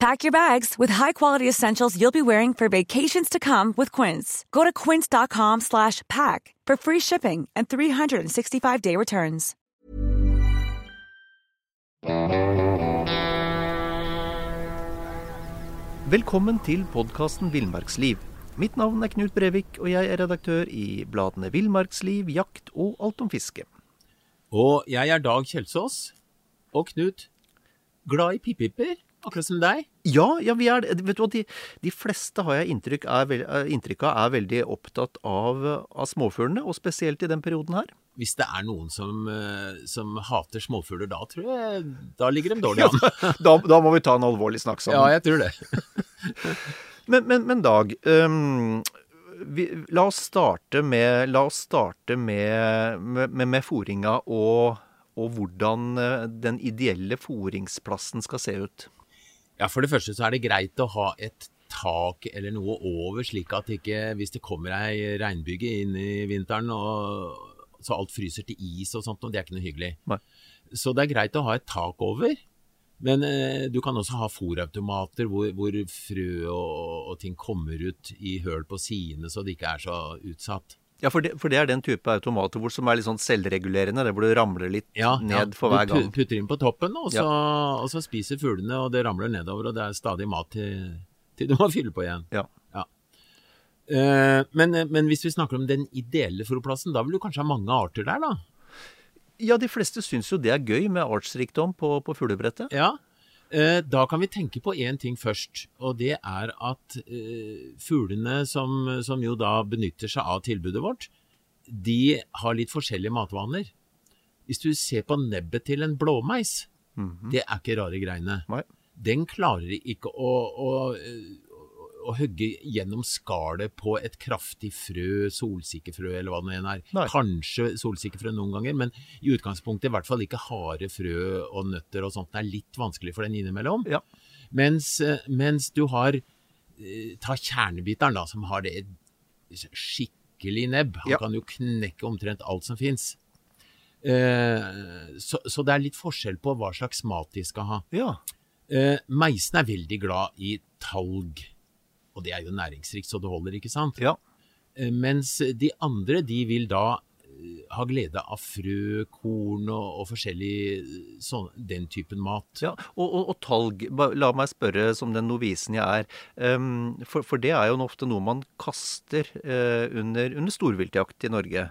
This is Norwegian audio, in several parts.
Pack your bags with high-quality essentials you'll be wearing for vacations to come with Quince. Go to quince.com slash pack for free shipping and 365-day returns. Velkommen til podkasten Villmarksliv. Mitt navn er Knut Brevik, og jeg er redaktør i bladene Villmarksliv, Jakt og Alt om fiske. Og jeg er Dag Kjelsås. Og Knut, glad i pipiper, akkurat som deg. Ja, ja, vi er det. Vet du hva, de, de fleste har jeg inntrykk, er, vel- eh, inntrykk av er veldig opptatt av, av småfuglene, og spesielt i den perioden her. Hvis det er noen som, eh, som hater småfugler, da tror jeg Da ligger de dårlig an. Da, da må vi ta en alvorlig snakk Ja, jeg tror det. Men, men, men Dag, Um, vi, la oss starte med, la oss starte med, med, med, med fôringa og, og hvordan eh, den ideelle fôringsplassen skal se ut. Ja, For det første så er det greit å ha et tak eller noe over, slik at ikke hvis det kommer ei regnbyge inn i vinteren og så alt fryser til is og sånt, og det er ikke noe hyggelig. Nei. Så det er greit å ha et tak over. Men eh, du kan også ha fòrautomater hvor, hvor frø og, og ting kommer ut i høl på sidene, så det ikke er så utsatt. Ja, for det, for det er den type automater hvor, som er litt sånn selvregulerende, der hvor du ramler litt Ja, ned ja. for hver Du gang. putter inn på toppen, og så, og så spiser fuglene, og det ramler nedover, og det er stadig mat til, til du må fylle på igjen. Ja. Eh, men, men hvis vi snakker om den ideelle fôrplassen, da vil du kanskje ha mange arter der, da? Ja, de fleste syns jo det er gøy med artsrikdom på, på fuglebrettet. Ja. Eh, da kan vi tenke på én ting først, og det er at eh, fuglene som, som jo da benytter seg av tilbudet vårt, de har litt forskjellige matvaner. Hvis du ser på nebbet til en blåmeis, det er ikke rare greiene. Nei. Den klarer ikke å, å, å hogge gjennom skallet på et kraftig frø, solsikkefrø eller hva det nå er. Nei. Kanskje solsikkefrø noen ganger, men i utgangspunktet i hvert fall ikke harde frø og nøtter og sånt. Det er litt vanskelig for den innimellom. Ja. Mens, eh, mens du har eh, Ta kjernebiteren, da, som har det skikkelig nebb. Han Ja. kan jo knekke omtrent alt som fins. Eh, så, så det er litt forskjell på hva slags mat de skal ha. Ja. Eh, meisen er veldig glad i talg, og det er jo næringsrikt så det holder, ikke sant? ja. Eh, mens de andre, de vil da eh, ha glede av frø, korn og, og forskjellig eh, sånn, den typen mat. Ja, og, og, og talg, la meg spørre som den novisen jeg er, Um, for, for det er jo ofte noe man kaster uh, under, under storviltjakt i Norge.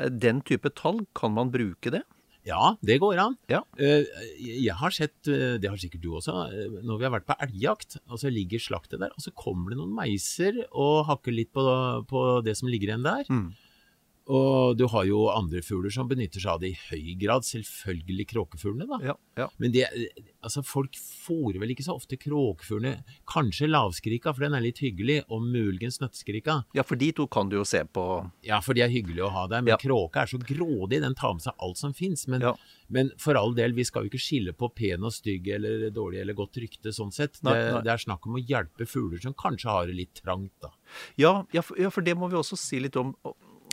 Den type talg, kan man bruke det? Ja, det går an. Ja. Eh, Jeg har sett, eh, det har sikkert du også, eh, når vi har vært på elgjakt, og så ligger slaktet der, og så kommer det noen meiser og hakker litt på, på det som ligger igjen der. Mm. Og du har jo andre fugler som benytter seg av det i høy grad, selvfølgelig kråkefuglene da. Ja, ja. Men det, altså folk fôrer vel ikke så ofte kråkefuglene. Kanskje lavskrika, for den er litt hyggelig, og muligens nøtteskrika. ja, for de to kan du jo se på. Ja, for de er hyggelige å ha der, men Ja. kråka er så grådig, den tar med seg alt som fins. Men, Ja. men for all del, vi skal jo ikke skille på pen og stygg eller dårlig eller godt rykte sånn sett. Nei, det, nei. det er snakk om å hjelpe fugler som kanskje har det litt trangt, da. Ja, ja, for, ja, for det må vi også si litt om.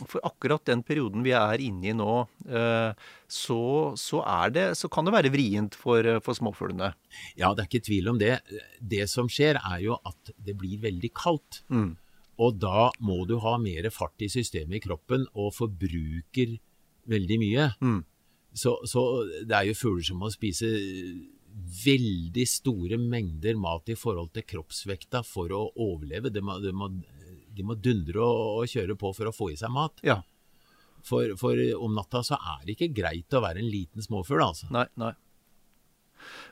For akkurat den perioden vi er inne i nå, eh, så, så, er det, så kan det være vrient for, eh, for småfuglene. Ja, det er ikke tvil om det. Det som skjer, er jo at det blir veldig kaldt. Mm. Og da må du ha mer fart i systemet i kroppen, og forbruker veldig mye. Mm. Så, så det er jo fugler som må spise veldig store mengder mat i forhold til kroppsvekta for å overleve. Det må, det må, de må dundre og, og kjøre på for å få i seg mat. Ja. For, for om natta så er det ikke greit å være en liten småfugl, altså. Nei, nei.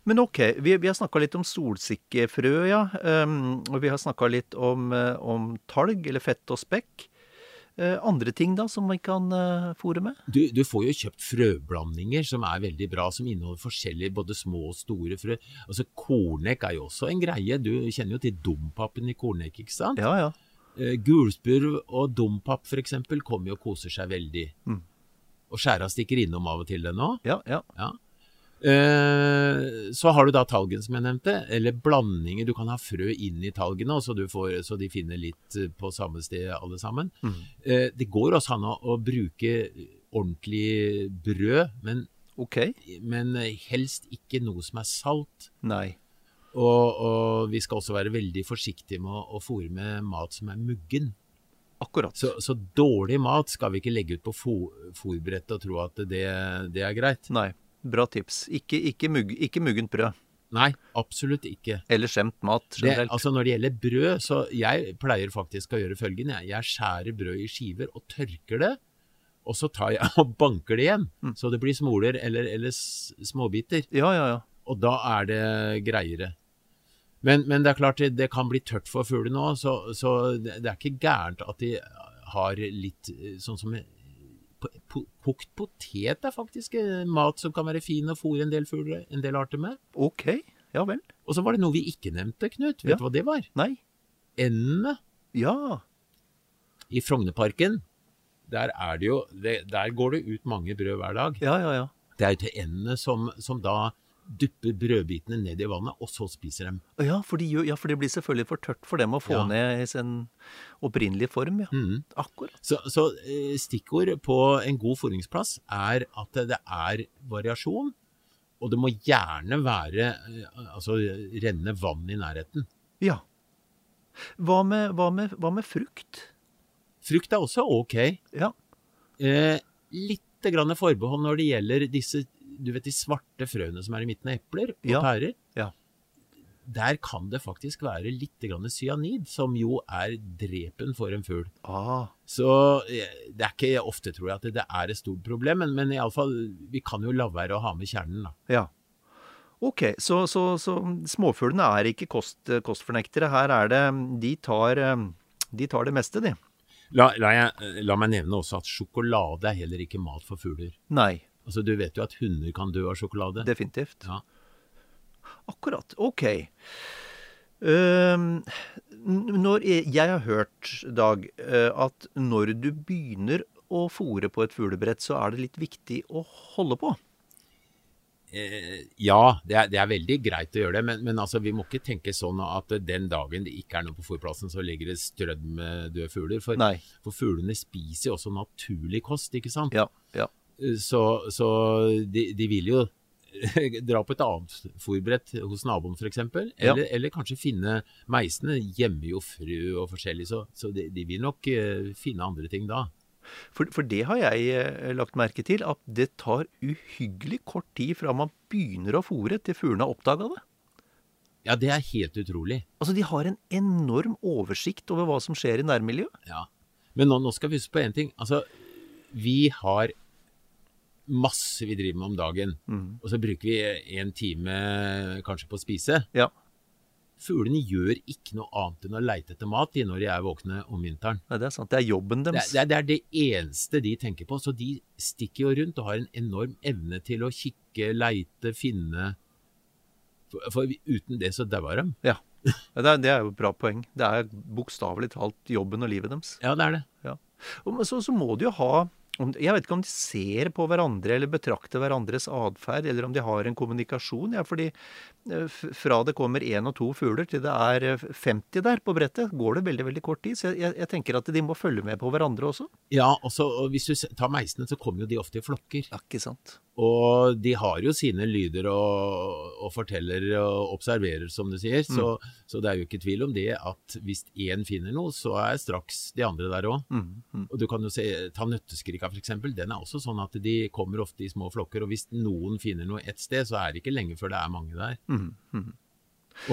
Men ok, vi, vi har snakka litt om solsikkefrø, ja. Um, og vi har snakka litt om, eh, om talg, eller fett og spekk. Eh, andre ting da, som vi kan uh, med? Du, du, får jo kjøpt frøblandinger som er veldig bra, som inneholder forskjellige både små og store frø. Altså Kornek er jo også en greie. Du kjenner jo til dompapen i kornek, ikke sant? Ja, ja. Uh, gulspurv og dompap f.eks. kommer jo og koser seg veldig. Mm. Og skjæra stikker innom av og til det nå. Ja, ja. ja. Eh, så har du da talgen, som jeg nevnte, eller blandinger. Du kan ha frø inn i talgene, så, får, så de finner litt eh, på samme sted alle sammen. Mm. Eh, det går også an å, å, bruke ordentlig brød, men, okay. men, helst ikke noe som er salt. Nei. Og, og vi skal også være veldig forsiktige med å, å fôre med mat som er muggen. Akkurat. Så, så, dårlig mat skal vi ikke legge ut på fòrbrettet og tro at det, det er greit. Nei. Bra tips. Ikke, ikke, mugg, ikke muggent brød. Nei, absolutt ikke. Eller skjemt mat generelt. Det, altså Når det gjelder brød, så jeg pleier faktisk å gjøre følgende. Jeg skjærer brød i skiver og tørker det. Og så tar jeg og banker det igjen, mm. så det blir smoler eller, eller småbiter. Ja, ja, ja. Og da er det greiere. Men, men, det er klart det, det kan bli tørt for fugler nå, så, så det, er ikke gærent at de har litt sånn som Kokt potet er faktisk mat som kan være fin å fôre en del fugler, en del arter med. Ok, ja vel. Og så var det noe vi ikke nevnte, Knut. Vet ja. du hva det var? Nei. Endene. Ja. I Frognerparken, der, er det jo, det, der går det ut mange brød hver dag. Ja, ja, ja. Det er jo til endene som, som da dupper brødbitene ned i vannet, og så spiser dem. Ja for, de, ja, for det blir selvfølgelig for tørt for dem å få ja. ned i sin opprinnelige form. ja. Mm. Akkurat. Så, så, eh, stikkord på en god fôringsplass er at det er variasjon, og det må gjerne være eh, altså renne vann i nærheten. Ja. Hva med, hva med, hva med frukt? Frukt er også ok. Ja. Eh, litt grann forbehold når det gjelder disse du vet de svarte frøene som er i midten av epler og ja. pærer? Ja. Der kan det faktisk være litt cyanid, som jo er drepen for en fugl. Ah. Så eh, det er ikke ofte, tror jeg, at det er et stort problem, men, men iallfall, vi kan jo la være å ha med kjernen, da. Ja. Ok, så, så, så småfuglene er ikke kost, kostfornektere. Her er det De tar, de tar det meste, de. La, la, jeg, la, meg nevne også at sjokolade er heller ikke mat for fugler. Nei. Altså, Du vet jo at hunder kan dø av sjokolade. Definitivt. Ja. Akkurat. Ok. Uh, når jeg, jeg, har hørt, Dag, uh, at når du begynner å fòre på et fuglebrett, så er det litt viktig å holde på. Eh, ja, det er, det er, veldig greit å gjøre det, men, men altså, vi må ikke tenke sånn at den dagen det ikke er noe på fòrplassen, så ligger det strødd med døde fugler. For, for, fuglene spiser jo også naturlig kost, ikke sant? Ja, ja. Så, så de, de, vil jo dra på et annet fòrbrett hos naboen f.eks. Eller, ja. eller kanskje finne Meisene hjemme jo frø og forskjellig, så, så de, de, vil nok uh, finne andre ting da. For, for, det har jeg uh, lagt merke til, at det tar uhyggelig kort tid fra man begynner å fòre til fuglene har oppdaga det. Ja, det er helt utrolig. Altså, De har en enorm oversikt over hva som skjer i nærmiljøet. Ja, Men nå, nå skal vi huske på én ting. Altså, vi har masse vi driver med om dagen. Mm. Og så bruker vi en time kanskje på å spise. Ja. Fuglene gjør ikke noe annet enn å leite etter mat når de er våkne om vinteren. Nei, det er sant. Det er jobben deres. Det er, det er, det eneste de tenker på. Så de stikker jo rundt og har en enorm evne til å kikke, leite, finne For, for uten det så dauer de. Ja. ja det, er, det, er, jo et bra poeng. Det er bokstavelig talt jobben og livet deres. Ja, det er det. Ja. Og, så, så må du jo ha jeg vet ikke om de ser på hverandre eller betrakter hverandres atferd, eller om de har en kommunikasjon. Ja, fordi eh, fra det kommer én og to fugler til det er 50 eh, der på brettet, går det veldig veldig kort tid. Så jeg, jeg tenker at de må følge med på hverandre også. Ja, også, og hvis du tar meisene, så kommer jo de ofte i flokker. Ja, ikke sant. Og de har jo sine lyder og, og forteller og observerer, som du sier. Så, mm. så, det er jo ikke tvil om det at hvis én finner noe, så er straks de andre der òg. Mm. Mm. Og du kan jo se, ta nøtteskrika f.eks. Den er også sånn at de kommer ofte i små flokker. Og hvis noen finner noe ett sted, så er det ikke lenge før det er mange der. Mm. Mm.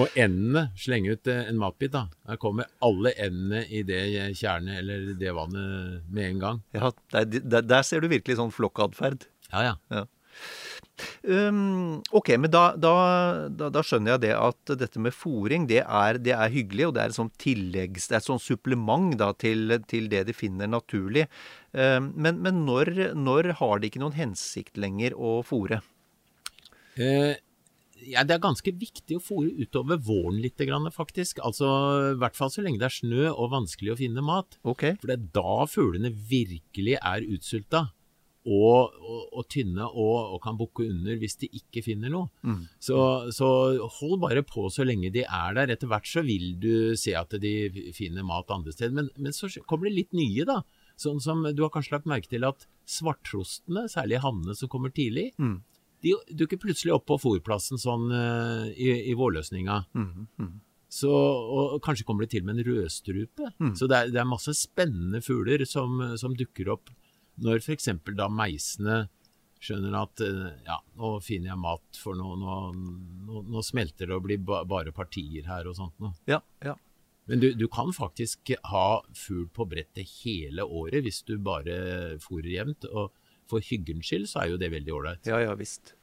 Og endene, slenge ut eh, en matbit, da. Der kommer alle endene i det tjernet eller det vannet med en gang. Ja, der, der, der ser du virkelig sånn flokkatferd. Ja, ja. Ja. Um, ok, men da, da, da, da skjønner jeg det at dette med fòring, det, det, er hyggelig, og det er et sånt tilleggs... Det er et sånt supplement til, til det de finner naturlig. Um, men, men når, når, har det ikke noen hensikt lenger å fòre? Eh, ja, det er ganske viktig å fòre utover våren litt, faktisk. Altså, I hvert fall så lenge det er snø og vanskelig å finne mat. Okay. For det er da fuglene virkelig er utsulta og, og, og tynne og, og, kan bukke under hvis de ikke finner noe. Mm. Så, så, hold bare på så lenge de er der. Etter hvert så vil du se at de finner mat andre steder. Men, men så kommer det litt nye, da. Sånn som du har kanskje lagt merke til at svarttrostene, særlig hannene som kommer tidlig, mm. de dukker plutselig opp på fòrplassen sånn uh, i, i vårløsninga. Mm. mm. Så, og kanskje kommer det til med en rødstrupe. Mm. Så det er, det er, masse spennende fugler som, som dukker opp når f.eks. da meisene skjønner at eh, ja, nå finner jeg mat, for nå, nå, nå, nå smelter det og blir ba, bare partier her og sånt noe. Ja, ja. Men du, du, kan faktisk ha fugl på brettet hele året hvis du bare fôrer jevnt. Og for hyggens skyld så er jo det veldig ålreit. Ja, ja visst.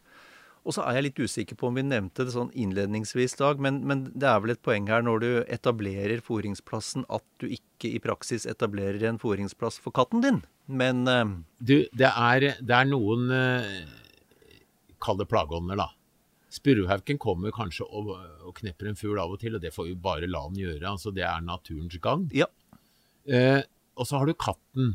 Og så er jeg litt usikker på om vi nevnte det sånn innledningsvis, Dag, men, men det er vel et poeng her når du etablerer fôringsplassen, at du ikke i praksis etablerer en fôringsplass for katten din, men uh... Du, det er, det er noen uh, Kall det plageånder, da. Spurvehauken kommer kanskje og, og, knepper en fugl av og til, og det får vi bare la den gjøre. altså Det er naturens gang. Ja. Uh, og så har du katten.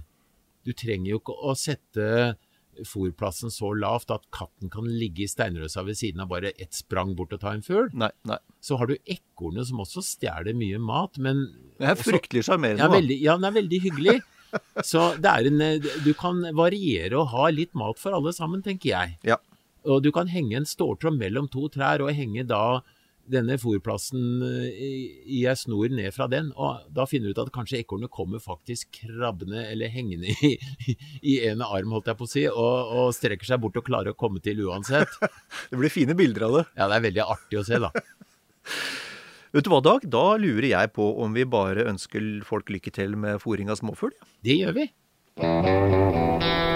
Du trenger jo ikke å sette fòrplassen så lavt at katten kan ligge i steinrøsa ved siden av bare ett sprang bort og ta en fugl. Nei, nei. Så har du ekornet som også stjeler mye mat, men Det er fryktelig sjarmerende. Ja, veldig, ja, den er veldig hyggelig. så det er en Du kan variere og ha litt mat for alle sammen, tenker jeg. Ja. Og du kan henge en ståltråd mellom to trær, og henge da denne fòrplassen Jeg ei snor ned fra den, og da finner du ut at kanskje ekornet kommer faktisk krabbende eller hengende i, i en arm, holdt jeg på å si, og, og, strekker seg bort og klarer å komme til uansett. det blir fine bilder av det. Ja, det er veldig artig å se, da. Vet du hva, Dag? Da lurer jeg på om vi bare ønsker folk lykke til med fòring av småfugl? Det gjør vi.